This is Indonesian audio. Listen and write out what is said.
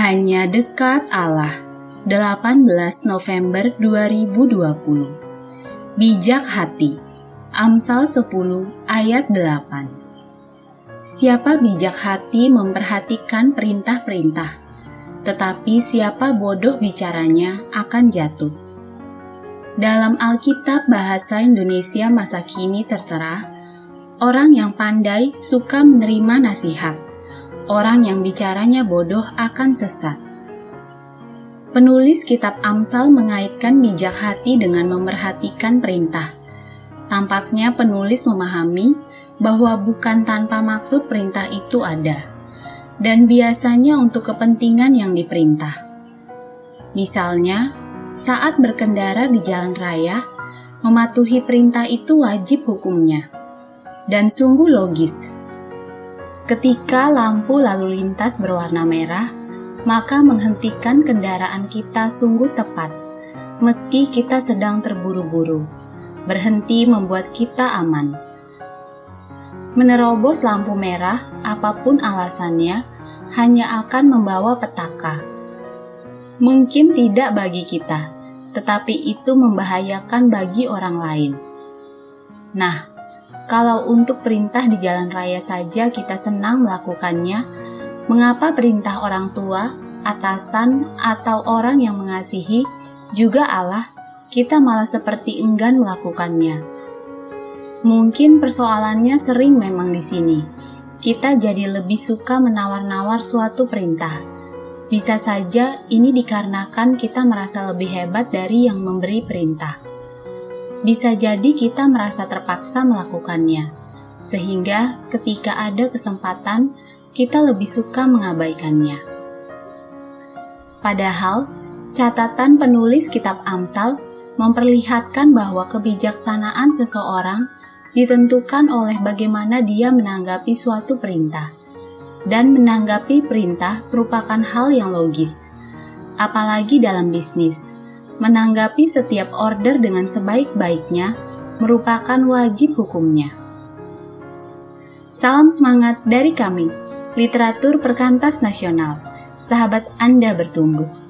Hanya dekat Allah. 18 November 2020. Bijak hati. Amsal 10 ayat 8. Siapa bijak hati memperhatikan perintah-perintah, tetapi siapa bodoh bicaranya akan jatuh. Dalam Alkitab bahasa Indonesia masa kini tertera, orang yang pandai suka menerima nasihat orang yang bicaranya bodoh akan sesat. Penulis kitab Amsal mengaitkan bijak hati dengan memerhatikan perintah. Tampaknya penulis memahami bahwa bukan tanpa maksud perintah itu ada, dan biasanya untuk kepentingan yang diperintah. Misalnya, saat berkendara di jalan raya, mematuhi perintah itu wajib hukumnya, dan sungguh logis Ketika lampu lalu lintas berwarna merah, maka menghentikan kendaraan kita sungguh tepat, meski kita sedang terburu-buru. Berhenti membuat kita aman. Menerobos lampu merah, apa pun alasannya, hanya akan membawa petaka. Mungkin tidak bagi kita, tetapi itu membahayakan bagi orang lain. Nah, kalau untuk perintah di jalan raya saja kita senang melakukannya, mengapa perintah orang tua, atasan, atau orang yang mengasihi juga Allah, kita malah seperti enggan melakukannya? Mungkin persoalannya sering memang di sini. Kita jadi lebih suka menawar-nawar suatu perintah. Bisa saja ini dikarenakan kita merasa lebih hebat dari yang memberi perintah bisa jadi kita merasa terpaksa melakukannya, sehingga ketika ada kesempatan, kita lebih suka mengabaikannya. Padahal, catatan penulis Kitab Amsal memperlihatkan bahwa kebijaksanaan seseorang ditentukan oleh bagaimana dia menanggapi suatu perintah, dan menanggapi perintah merupakan hal yang logis, apalagi dalam bisnis menanggapi setiap order dengan sebaik-baiknya merupakan wajib hukumnya. Salam semangat dari kami, Literatur Perkantas Nasional. Sahabat Anda bertumbuh.